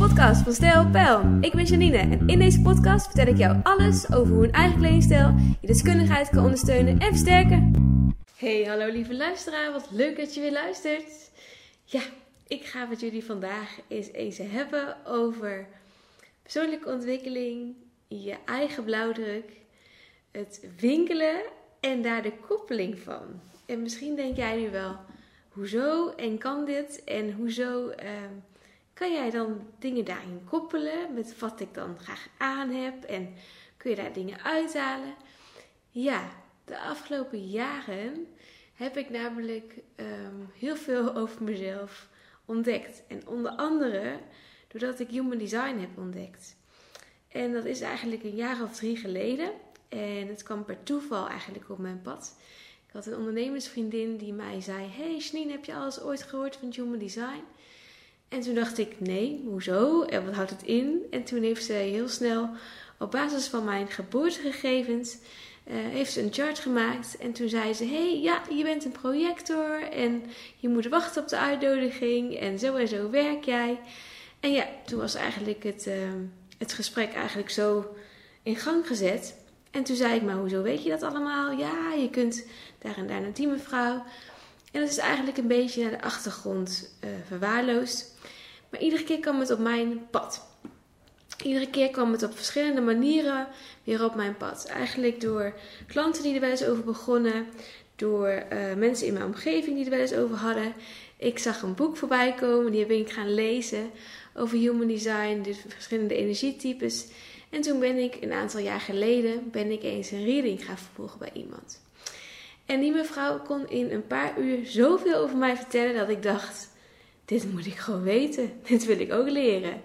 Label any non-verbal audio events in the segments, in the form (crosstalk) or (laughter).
podcast van Stijl Pijl. Ik ben Janine en in deze podcast vertel ik jou alles over hoe een eigen kledingstijl je deskundigheid kan ondersteunen en versterken. Hey, hallo lieve luisteraar, wat leuk dat je weer luistert. Ja, ik ga met jullie vandaag eens hebben over persoonlijke ontwikkeling, je eigen blauwdruk, het winkelen en daar de koppeling van. En misschien denk jij nu wel, hoezo en kan dit en hoezo ehm, kan jij dan dingen daarin koppelen met wat ik dan graag aan heb en kun je daar dingen uithalen? Ja, de afgelopen jaren heb ik namelijk ehm, heel veel (laughs) over mezelf ontdekt. En onder andere doordat ik Human Design heb ontdekt. En dat is eigenlijk een jaar of drie geleden. En het kwam per toeval eigenlijk op mijn pad. Ik had een ondernemersvriendin die mij zei: Hey Shneen, heb je alles ooit gehoord van Human Design? En toen dacht ik: Nee, hoezo? En wat houdt het in? En toen heeft ze heel snel op basis van mijn geboortegegevens uh, heeft een chart gemaakt. En toen zei ze: hey, ja, je bent een projector en je moet wachten op de uitnodiging. En zo en zo werk jij. En ja, toen was eigenlijk het, uh, het gesprek eigenlijk zo in gang gezet. En toen zei ik: Maar hoezo weet je dat allemaal? Ja, je kunt daar en daar naar die mevrouw. En dat is eigenlijk een beetje naar de achtergrond uh, verwaarloosd. Maar iedere keer kwam het op mijn pad. Iedere keer kwam het op verschillende manieren weer op mijn pad. Eigenlijk door klanten die er wel eens over begonnen, door uh, mensen in mijn omgeving die er wel eens over hadden. Ik zag een boek voorbij komen, die ben ik gaan lezen over human design, dus verschillende energietypes. En toen ben ik een aantal jaar geleden ben ik eens een reading gaan volgen bij iemand. En die mevrouw kon in een paar uur zoveel over mij vertellen dat ik dacht: dit moet ik gewoon weten, (laughs) dit wil ik ook leren.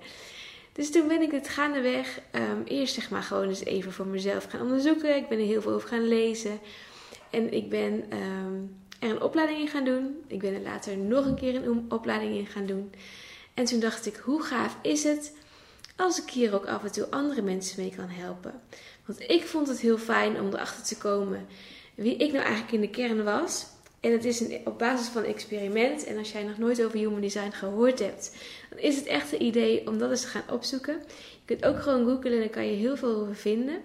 Dus toen ben ik het gaandeweg um, eerst zeg maar gewoon eens even voor mezelf gaan onderzoeken. Ik ben er heel veel over gaan lezen. En ik ben um, er een opleiding in gaan doen. Ik ben er later nog een keer een opleiding in gaan doen. En toen dacht ik, hoe gaaf is het als ik hier ook af en toe andere mensen mee kan helpen. Want ik vond het heel fijn om erachter te komen wie ik nou eigenlijk in de kern was. En het is een, op basis van een experiment. En als jij nog nooit over human design gehoord hebt, dan is het echt een idee om dat eens te gaan opzoeken. Je kunt ook gewoon googlen en dan kan je heel veel over vinden.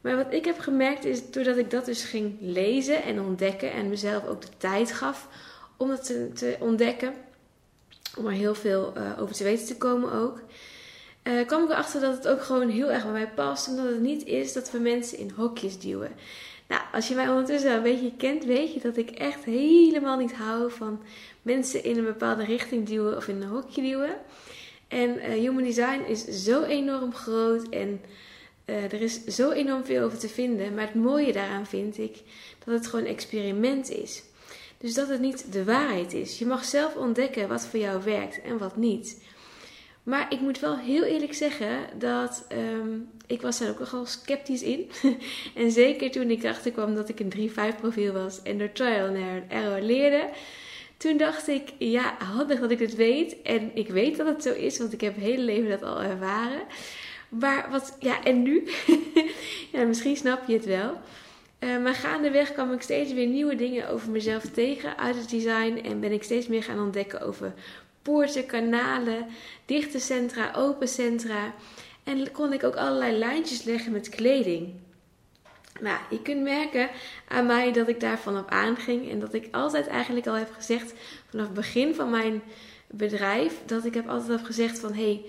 Maar wat ik heb gemerkt is, doordat ik dat dus ging lezen en ontdekken en mezelf ook de tijd gaf om dat te, ontdekken, om er heel veel uh, over te weten te komen ook, uh, kwam ik erachter dat het ook gewoon heel erg bij mij past. Omdat het niet is dat we mensen in hokjes duwen. Nou, als je mij ondertussen een beetje kent, weet je dat ik echt helemaal niet hou van mensen in een bepaalde richting duwen of in een hokje duwen. En uh, human design is zo enorm groot en uh, er is zo enorm veel over te vinden. Maar het mooie daaraan vind ik dat het gewoon een experiment is. Dus dat het niet de waarheid is. Je mag zelf ontdekken wat voor jou werkt en wat niet. Maar ik moet wel heel eerlijk zeggen dat um, ik was daar ook nogal sceptisch in. (laughs) en zeker toen ik erachter kwam dat ik een 3-5 profiel was en door trial and error leerde. Toen dacht ik, ja, handig dat ik het weet. En ik weet dat het zo is, want ik heb het hele leven dat al ervaren. Maar wat, ja, en nu? (laughs) ja, misschien snap je het wel. Uh, maar gaandeweg kwam ik steeds weer nieuwe dingen over mezelf tegen uit het design. En ben ik steeds meer gaan ontdekken over poorten, kanalen, dichte centra, open centra. En kon ik ook allerlei lijntjes leggen met kleding. Nou, je kunt merken aan mij dat ik daarvan op aanging. En dat ik altijd eigenlijk al heb gezegd, vanaf het begin van mijn bedrijf, dat ik heb altijd heb gezegd van, hé, hey,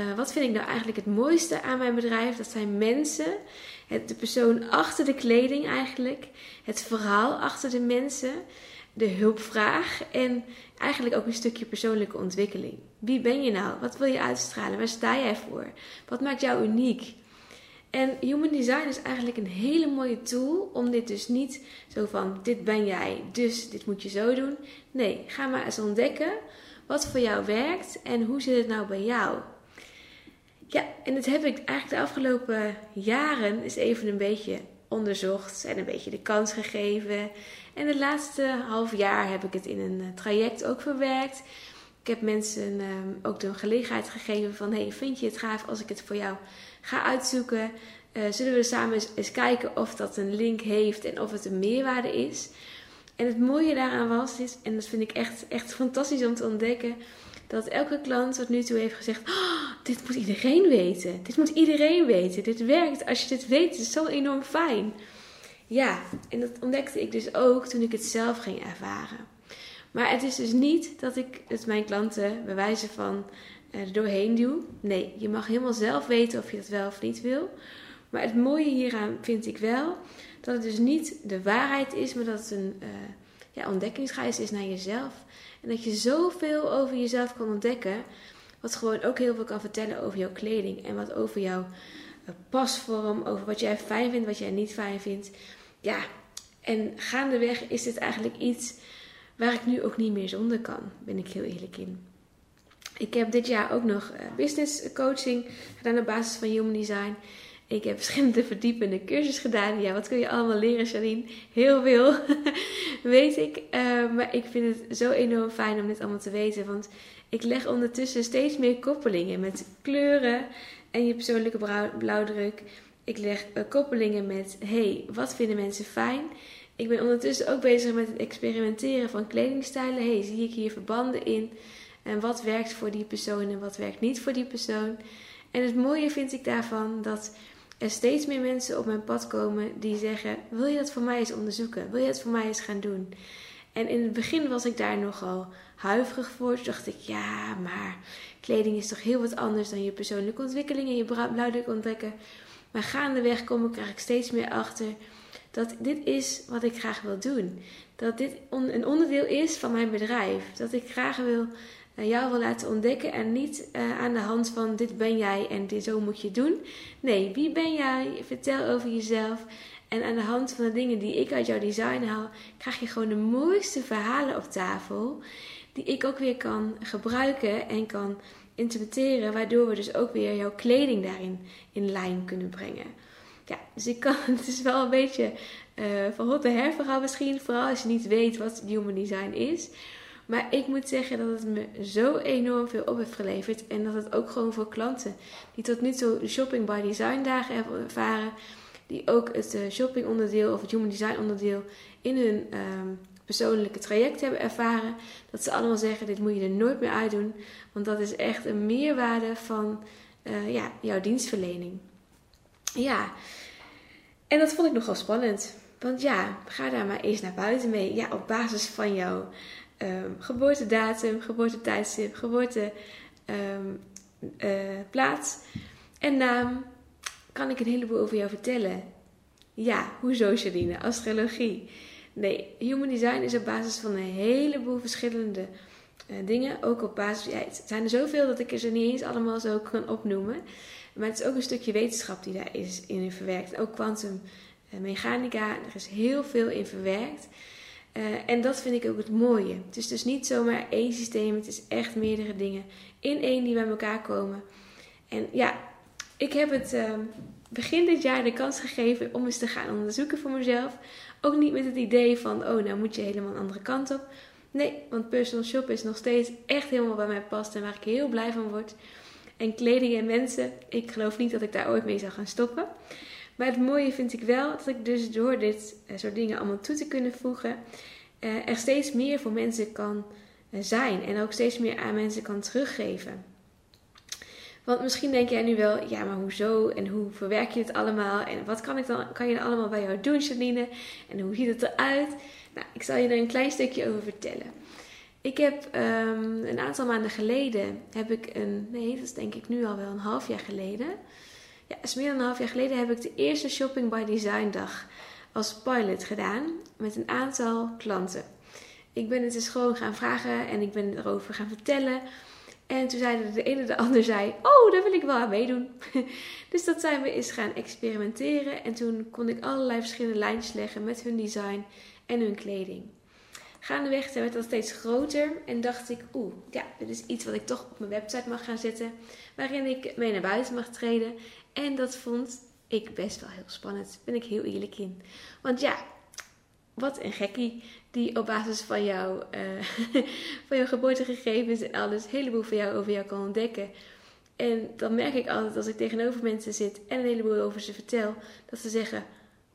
uh, wat vind ik nou eigenlijk het mooiste aan mijn bedrijf? Dat zijn mensen, het, de persoon achter de kleding eigenlijk, het verhaal achter de mensen de hulpvraag en eigenlijk ook een stukje persoonlijke ontwikkeling. Wie ben je nou? Wat wil je uitstralen? Waar sta jij voor? Wat maakt jou uniek? En Human Design is eigenlijk een hele mooie tool om dit dus niet zo van dit ben jij, dus dit moet je zo doen. Nee, ga maar eens ontdekken wat voor jou werkt en hoe zit het nou bij jou. Ja, en dat heb ik eigenlijk de afgelopen jaren eens even een beetje onderzocht en een beetje de kans gegeven. En het laatste half jaar heb ik het in een eh, traject ook verwerkt. Ik heb mensen ehm, ook de gelegenheid gegeven van... hey, vind je het gaaf als ik het voor jou ga uitzoeken? Uh, zullen we samen eens, eens, kijken of dat een link heeft en of het een meerwaarde is? En het mooie daaraan was, is, en dat vind ik echt, echt fantastisch om te ontdekken... dat elke klant tot nu toe heeft gezegd: oh, Dit moet iedereen weten. Dit moet iedereen weten. Dit werkt. Als je dit weet, is zo enorm fijn. Ja, en dat ontdekte ik dus ook toen ik het zelf ging ervaren. Maar het is dus niet dat ik het mijn klanten bij wijze van uh, er doorheen duw. Nee, je mag helemaal zelf weten of je dat wel of niet wil. Maar het mooie hieraan vind ik wel dat het dus niet de waarheid is, maar dat het een uh, ja, ontdekkingsreis is naar jezelf. En dat je zoveel over jezelf kan ontdekken, wat gewoon ook heel veel kan vertellen over jouw kleding en wat over jouw uh, pasvorm, over wat jij fijn vindt, wat jij niet fijn vindt. Ja, en gaandeweg is dit eigenlijk iets waar ik nu ook niet meer zonder kan, ben ik heel eerlijk in. Ik heb dit jaar ook nog uh, business coaching gedaan op basis van Human Design. Ik heb verschillende verdiepende cursussen gedaan. Ja, wat kun je allemaal leren, Janine? Heel veel, (laughs) weet ik. Uh, maar ik vind het zo enorm fijn om dit allemaal te weten. Want ik leg ondertussen steeds meer koppelingen met kleuren en je persoonlijke blauwdruk. Ik leg uh, koppelingen met, hey, wat vinden mensen fijn? Ik ben ondertussen ook bezig met het experimenteren van kledingstijlen. hey, zie ik hier verbanden in? En wat werkt voor die persoon en wat werkt niet voor die persoon? En het mooie vind ik daarvan dat er steeds meer mensen op mijn pad komen die zeggen: Wil je dat voor mij eens onderzoeken? Wil je het voor mij eens gaan doen? En in het begin was ik daar nogal huiverig voor. Toen dacht ik: Ja, maar kleding is toch heel wat anders dan je persoonlijke ontwikkeling en je blauwdruk ontdekken. Maar gaandeweg kom ik, krijg ik steeds meer achter dat dit is wat ik graag wil doen. Dat dit een onderdeel is van mijn bedrijf. Dat ik graag wil jou wil laten ontdekken en niet uh, aan de hand van dit ben jij en dit zo moet je doen. Nee, wie ben jij? Vertel over jezelf. En aan de hand van de dingen die ik uit jouw design haal, krijg je gewoon de mooiste verhalen op tafel. Die ik ook weer kan gebruiken en kan interpreteren. Waardoor we dus ook weer jouw kleding daarin in lijn kunnen brengen. Ja, dus ik kan, (laughs) het is wel een beetje uh, van hot her verhaal misschien. Vooral als je niet weet wat human design is. Maar ik moet zeggen dat het me zo enorm veel op heeft geleverd. En dat het ook gewoon voor klanten die tot nu toe shopping by design dagen hebben ervaren. Die ook het uh, shopping onderdeel of het human design onderdeel in hun ehm, persoonlijke traject hebben ervaren. Dat ze allemaal zeggen, dit moet je er nooit meer uitdoen. Want dat is echt een meerwaarde van uh, ja, jouw dienstverlening. Ja, en dat vond ik nogal spannend. Want ja, ga daar maar eens naar buiten mee. Ja, op basis van jouw um, geboortedatum, geboortetijdstip, geboorteplaats ehm, uh, en naam kan ik een heleboel over jou vertellen. Ja, hoezo Janine? Astrologie. Nee, human design is op basis van een heleboel verschillende uh, dingen. Ook op basis, ja, het zijn er zoveel dat ik ze niet eens allemaal zo kan opnoemen. Maar het is ook een stukje wetenschap die daar is in verwerkt. ook kwantummechanica, er is heel veel in verwerkt. Uh, en dat vind ik ook het mooie. Het is dus niet zomaar één systeem, het is echt meerdere dingen in één die bij elkaar komen. En ja, ik heb het uh, begin dit jaar de kans gegeven om eens te gaan onderzoeken voor mezelf. Ook niet met het idee van, oh, nou moet je helemaal een andere kant op. Nee, want personal shop is nog steeds echt helemaal bij mij past en waar ik heel blij van word. En kleding en mensen, ik geloof niet dat ik daar ooit mee zou gaan stoppen. Maar het mooie vind ik wel dat ik dus door dit uh, soort dingen allemaal toe te kunnen voegen, uh, er steeds meer voor mensen kan uh, zijn en ook steeds meer aan mensen kan teruggeven. Want misschien denk jij nu wel, ja, maar hoezo en hoe verwerk je het allemaal en wat kan, ik dan, kan je dan allemaal bij jou doen, Janine? En hoe ziet het eruit? Nou, ik zal je er een klein stukje over vertellen. Ik heb um, een aantal maanden geleden, heb ik een, nee, dat is denk ik nu al wel een half jaar geleden, ja, is meer dan een half jaar geleden heb ik de eerste Shopping by Design dag als pilot gedaan met een aantal klanten. Ik ben het dus gewoon gaan vragen en ik ben erover gaan vertellen. En toen zeiden de ene de ander zei, oh, daar wil ik wel aan meedoen. (laughs) dus dat zijn we eens gaan experimenteren. En toen kon ik allerlei verschillende lijntjes leggen met hun design en hun kleding. Gaandeweg werd dat steeds groter en dacht ik, oeh, ja, dit is iets wat ik toch op mijn website mag gaan zetten. Waarin ik mee naar buiten mag treden en dat vond ik best wel heel spannend. Ben ik heel eerlijk in. Want ja, wat een gekkie die op basis van, jou, uh, (laughs) van jouw geboortegegevens en alles een heleboel van jou over jou kan ontdekken. En dan merk ik altijd als ik tegenover mensen zit en een heleboel over ze vertel, dat ze zeggen: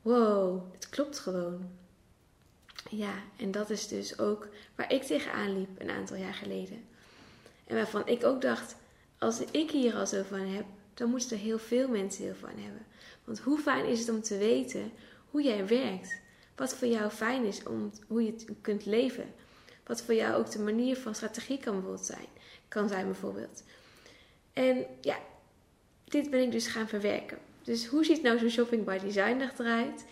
Wow, het klopt gewoon. Ja, en dat is dus ook waar ik tegenaan liep een aantal jaar geleden. En waarvan ik ook dacht, als ik hier al zo van heb, dan moeten er heel veel mensen heel van hebben. Want hoe fijn is het om te weten hoe jij werkt? Wat voor jou fijn is om hoe je kunt leven? Wat voor jou ook de manier van strategie kan bijvoorbeeld zijn. Kan zijn bijvoorbeeld. En ja, dit ben ik dus gaan verwerken. Dus hoe ziet nou zo'n Shopping by Design eruit?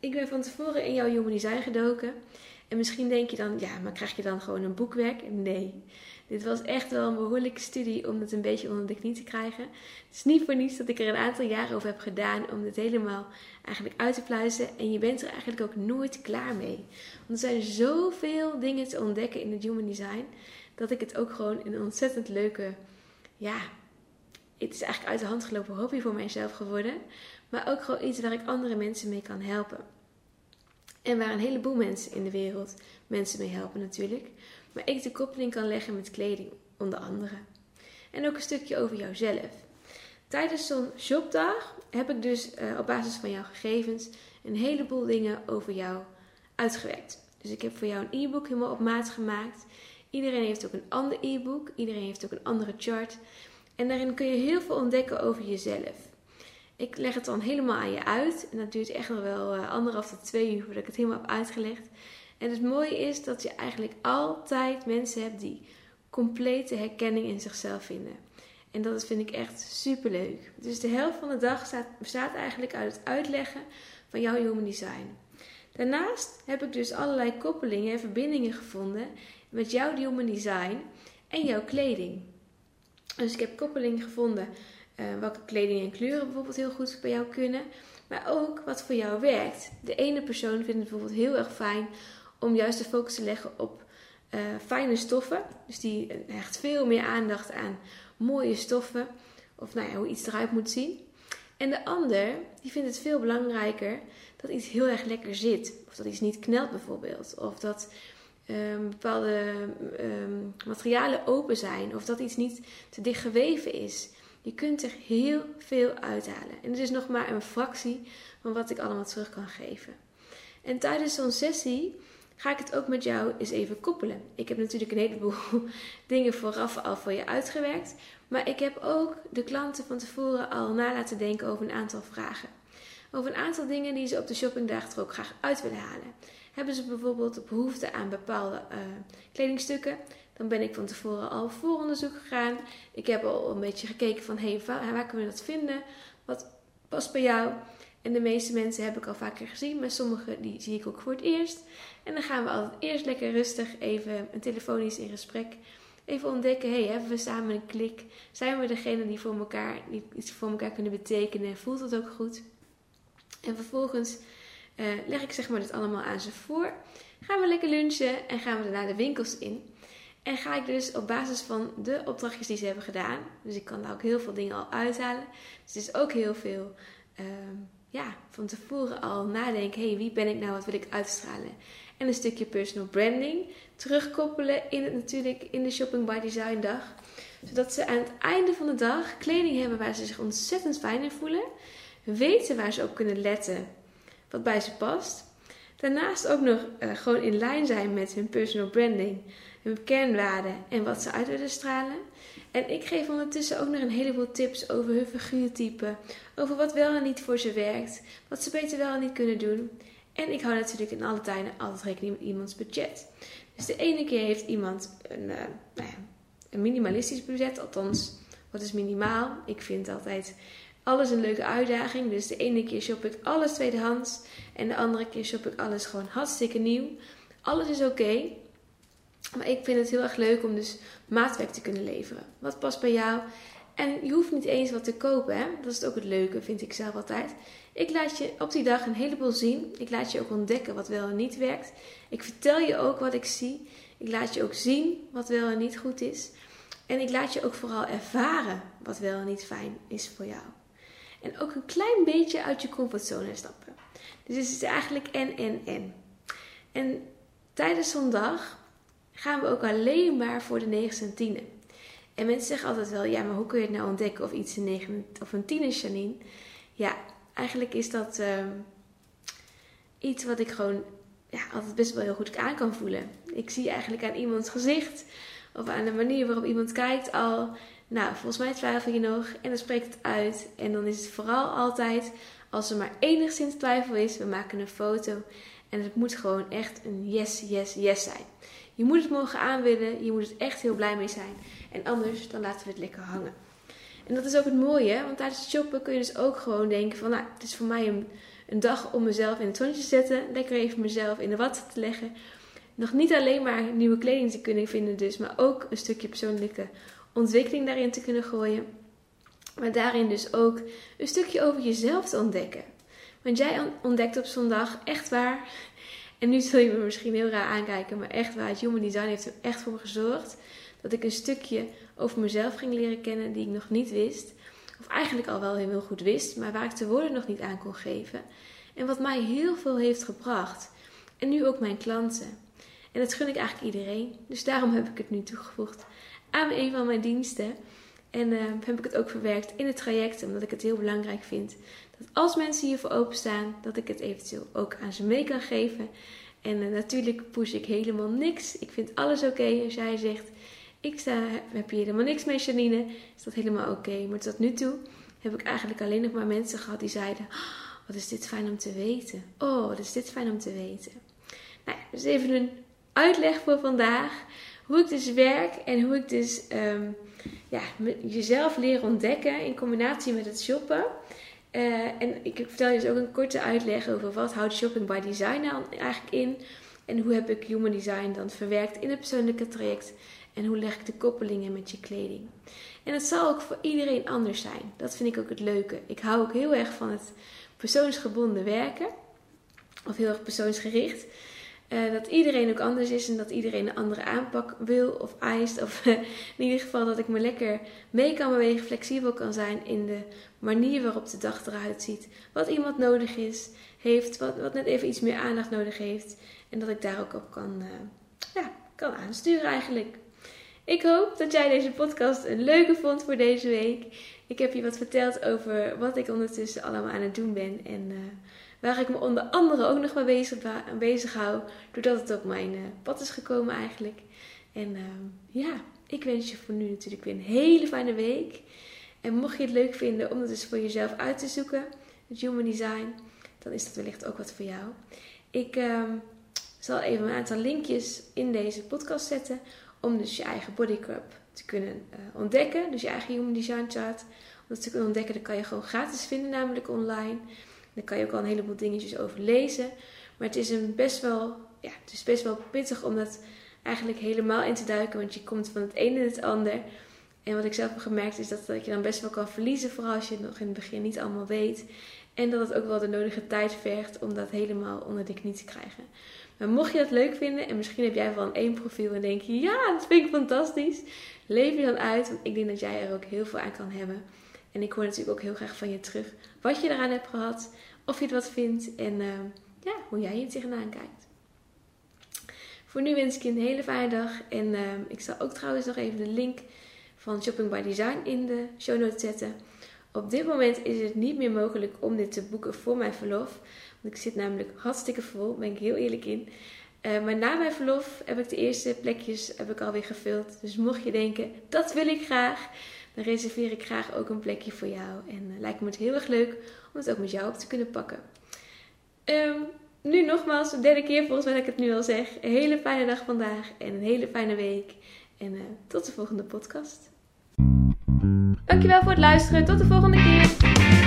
Ik ben van tevoren in jouw Human Design gedoken. En misschien denk je dan, ja, maar krijg je dan gewoon een boekwerk? Nee. Dit was echt wel een behoorlijke studie om het een beetje onder de knie te krijgen. Het is niet voor niets dat ik er een aantal jaren over heb gedaan om dit helemaal eigenlijk uit te pluizen. En je bent er eigenlijk ook nooit klaar mee. Want er zijn zoveel dingen te ontdekken in het Human Design, dat ik het ook gewoon een ontzettend leuke, ja, het is eigenlijk uit de hand gelopen hobby voor mijzelf geworden. Maar ook gewoon iets waar ik andere mensen mee kan helpen. En waar een heleboel mensen in de wereld mensen mee helpen natuurlijk. Maar ik de koppeling kan leggen met kleding, onder andere. En ook een stukje over jouzelf. Tijdens zo'n shopdag heb ik dus uh, op basis van jouw gegevens een heleboel dingen over jou uitgewerkt. Dus ik heb voor jou een e-book helemaal op maat gemaakt. Iedereen heeft ook een ander e-book. Iedereen heeft ook een andere chart. En daarin kun je heel veel ontdekken over jezelf. Ik leg het dan helemaal aan je uit. En dat duurt echt nog wel uh, anderhalf tot twee uur voordat ik het helemaal heb uitgelegd. En het mooie is dat je eigenlijk altijd mensen hebt die complete herkenning in zichzelf vinden. En dat vind ik echt super leuk. Dus de helft van de dag staat, bestaat eigenlijk uit het uitleggen van jouw human design. Daarnaast heb ik dus allerlei koppelingen en verbindingen gevonden met jouw human design en jouw kleding. Dus ik heb koppelingen gevonden uh, welke kleding en kleuren bijvoorbeeld heel goed bij jou kunnen. Maar ook wat voor jou werkt. De ene persoon vindt het bijvoorbeeld heel erg fijn om juist de focus te leggen op uh, fijne stoffen. Dus die hecht veel meer aandacht aan mooie stoffen. Of nou ja, hoe iets eruit moet zien. En de ander, die vindt het veel belangrijker dat iets heel erg lekker zit. Of dat iets niet knelt bijvoorbeeld. Of dat um, bepaalde um, materialen open zijn. Of dat iets niet te dicht geweven is. Je kunt er heel veel uithalen. En het is nog maar een fractie van wat ik allemaal terug kan geven. En tijdens zo'n sessie ga ik het ook met jou eens even koppelen. Ik heb natuurlijk een heleboel (laughs) dingen vooraf al voor je uitgewerkt. Maar ik heb ook de klanten van tevoren al na laten denken over een aantal vragen. Over een aantal dingen die ze op de shoppingdag er ook graag uit willen halen. Hebben ze bijvoorbeeld behoefte aan bepaalde uh, kledingstukken? Dan ben ik van tevoren al vooronderzoek gegaan. Ik heb al een beetje gekeken van hey, waar, kunnen we dat vinden? Wat past bij jou? En de meeste mensen heb ik al vaker gezien, maar sommige die zie ik ook voor het eerst. En dan gaan we altijd eerst lekker rustig even een telefonisch in gesprek. Even ontdekken, hey, hebben we samen een klik? Zijn we degene die voor elkaar, iets voor elkaar kunnen betekenen? Voelt het ook goed? En vervolgens uh, leg ik zeg maar dit allemaal aan ze voor. Gaan we lekker lunchen en gaan we daarna de winkels in. En ga ik dus op basis van de opdrachtjes die ze hebben gedaan, dus ik kan daar ook heel veel dingen al uithalen. Dus het is ook heel veel uh, ja, van tevoren al nadenken: hey, wie ben ik nou, wat wil ik uitstralen? En een stukje personal branding terugkoppelen in het natuurlijk in de Shopping by Design dag. Zodat ze aan het einde van de dag kleding hebben waar ze zich ontzettend fijn in voelen. Weten waar ze op kunnen letten wat bij ze past. Daarnaast ook nog uh, gewoon in lijn zijn met hun personal branding hun kernwaarden en wat ze uit willen stralen. En ik geef ondertussen ook nog een heleboel tips over hun figuurtype, over wat wel en niet voor ze werkt, wat ze beter wel en niet kunnen doen. En ik hou natuurlijk in alle tijden altijd rekening met iemands budget. Dus de ene keer heeft iemand een, uh, nou een minimalistisch budget, althans, wat is minimaal? Ik vind altijd alles een leuke uitdaging. Dus de ene keer shop ik alles tweedehands en de andere keer shop ik alles gewoon hartstikke nieuw. Alles is oké. Maar ik vind het heel erg leuk om dus maatwerk te kunnen leveren. Wat past bij jou? En je hoeft niet eens wat te kopen. Hè? Dat is ook het leuke, vind ik zelf altijd. Ik laat je op die dag een heleboel zien. Ik laat je ook ontdekken wat wel en niet werkt. Ik vertel je ook wat ik zie. Ik laat je ook zien wat wel en niet goed is. En ik laat je ook vooral ervaren wat wel en niet fijn is voor jou. En ook een klein beetje uit je comfortzone stappen. Dus het is eigenlijk en, en, en. En tijdens zo'n dag gaan we ook alleen maar voor de 9 en 10. En mensen zeggen altijd wel, ja, maar hoe kun je het nou ontdekken of iets een 9 of een 10 is, Janine? Ja, eigenlijk is dat uh, iets wat ik gewoon ja, altijd best wel heel goed aan kan voelen. Ik zie eigenlijk aan iemands gezicht of aan de manier waarop iemand kijkt al. Nou, volgens mij twijfel je nog en dan spreekt het uit. En dan is het vooral altijd, als er maar enigszins twijfel is, we maken een foto. En het moet gewoon echt een yes, yes, yes zijn. Je moet het mogen aanwillen, je moet het echt heel blij mee zijn. En anders, dan laten we het lekker hangen. En dat is ook het mooie, want tijdens shoppen kun je dus ook gewoon denken van, nou, het is voor mij een, een dag om mezelf in het zonnetje te zetten. Lekker even mezelf in de watten te leggen. Nog niet alleen maar nieuwe kleding te kunnen vinden dus, maar ook een stukje persoonlijke ontwikkeling daarin te kunnen gooien. Maar daarin dus ook een stukje over jezelf te ontdekken. Want jij ontdekt op zondag echt waar. En nu zul je me misschien heel raar aankijken, maar echt waar. Het Human Design heeft er echt voor gezorgd dat ik een stukje over mezelf ging leren kennen die ik nog niet wist. Of eigenlijk al wel heel goed wist, maar waar ik de woorden nog niet aan kon geven. En wat mij heel veel heeft gebracht. En nu ook mijn klanten. En dat gun ik eigenlijk iedereen. Dus daarom heb ik het nu toegevoegd aan een van mijn diensten. En uh, heb ik het ook verwerkt in het traject, omdat ik het heel belangrijk vind dat als mensen hiervoor openstaan, dat ik het eventueel ook aan ze mee kan geven. En uh, natuurlijk push ik helemaal niks. Ik vind alles oké als jij zegt: Ik heb je helemaal niks mee, Janine. Is dat helemaal oké? Maar tot nu toe heb ik eigenlijk alleen nog maar mensen gehad die zeiden: oh, Wat is dit fijn om te weten? Oh, wat is dit fijn om te weten? Nou dus even een uitleg voor vandaag. Hoe ik dus werk en hoe ik dus um, ja, jezelf leer ontdekken in combinatie met het shoppen. Uh, en ik vertel je dus ook een korte uitleg over wat houdt shopping by design nou eigenlijk in. En hoe heb ik human design dan verwerkt in het persoonlijke traject. En hoe leg ik de koppelingen met je kleding. En het zal ook voor iedereen anders zijn. Dat vind ik ook het leuke. Ik hou ook heel erg van het persoonsgebonden werken. Of heel erg persoonsgericht. Uh, dat iedereen ook anders is en dat iedereen een andere aanpak wil of eist. Of (laughs) in ieder geval dat ik me lekker mee kan bewegen, flexibel kan zijn in de manier waarop de dag eruit ziet. Wat iemand nodig is, heeft, wat, wat net even iets meer aandacht nodig heeft. En dat ik daar ook op kan, uh, ja, kan aansturen eigenlijk. Ik hoop dat jij deze podcast een leuke vond voor deze week. Ik heb je wat verteld over wat ik ondertussen allemaal aan het doen ben. En Waar ik me onder andere ook nog mee bezig, bezig hou. Doordat het op mijn uh, pad is gekomen eigenlijk. En uh, ja, ik wens je voor nu natuurlijk weer een hele fijne week. En mocht je het leuk vinden om het dus voor jezelf uit te zoeken, het Human Design, dan is dat wellicht ook wat voor jou. Ik uh, zal even een aantal linkjes in deze podcast zetten om dus je eigen bodycup te kunnen uh, ontdekken. Dus je eigen Human Design chart. Om dat te kunnen ontdekken, dat kan je gewoon gratis vinden, namelijk online. Daar kan je ook al een heleboel dingetjes over lezen. Maar het is, een best, wel, ja, het is best wel pittig om dat eigenlijk helemaal in te duiken. Want je komt van het ene in het ander. En wat ik zelf heb gemerkt is dat, dat je dan best wel kan verliezen. Vooral als je het nog in het begin niet allemaal weet. En dat het ook wel de nodige tijd vergt om dat helemaal onder de knie te krijgen. Maar mocht je dat leuk vinden en misschien heb jij wel een één profiel en denk je ja, dat vind ik fantastisch. Leef je dan uit, want ik denk dat jij er ook heel veel aan kan hebben. En ik hoor natuurlijk ook heel graag van je terug wat je eraan hebt gehad, of je het wat vindt en uh, ja, hoe jij hier tegenaan kijkt. Voor nu wens ik je een hele fijne dag. En uh, ik zal ook trouwens nog even de link van Shopping by Design in de show notes zetten. Op dit moment is het niet meer mogelijk om dit te boeken voor mijn verlof. Want ik zit namelijk hartstikke vol, ben ik heel eerlijk in. Uh, maar na mijn verlof heb ik de eerste plekjes heb ik alweer gevuld. Dus mocht je denken, dat wil ik graag dan reserveer ik graag ook een plekje voor jou. En uh, lijkt me het heel erg leuk om het ook met jou op te kunnen pakken. Um, nu nogmaals, de derde keer volgens mij dat ik het nu al zeg. Een hele fijne dag vandaag en een hele fijne week. En uh, tot de volgende podcast. Dankjewel voor het luisteren. Tot de volgende keer.